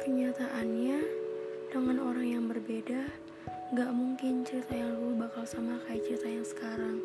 Kenyataannya, dengan orang yang berbeda, gak mungkin cerita yang dulu bakal sama kayak cerita yang sekarang.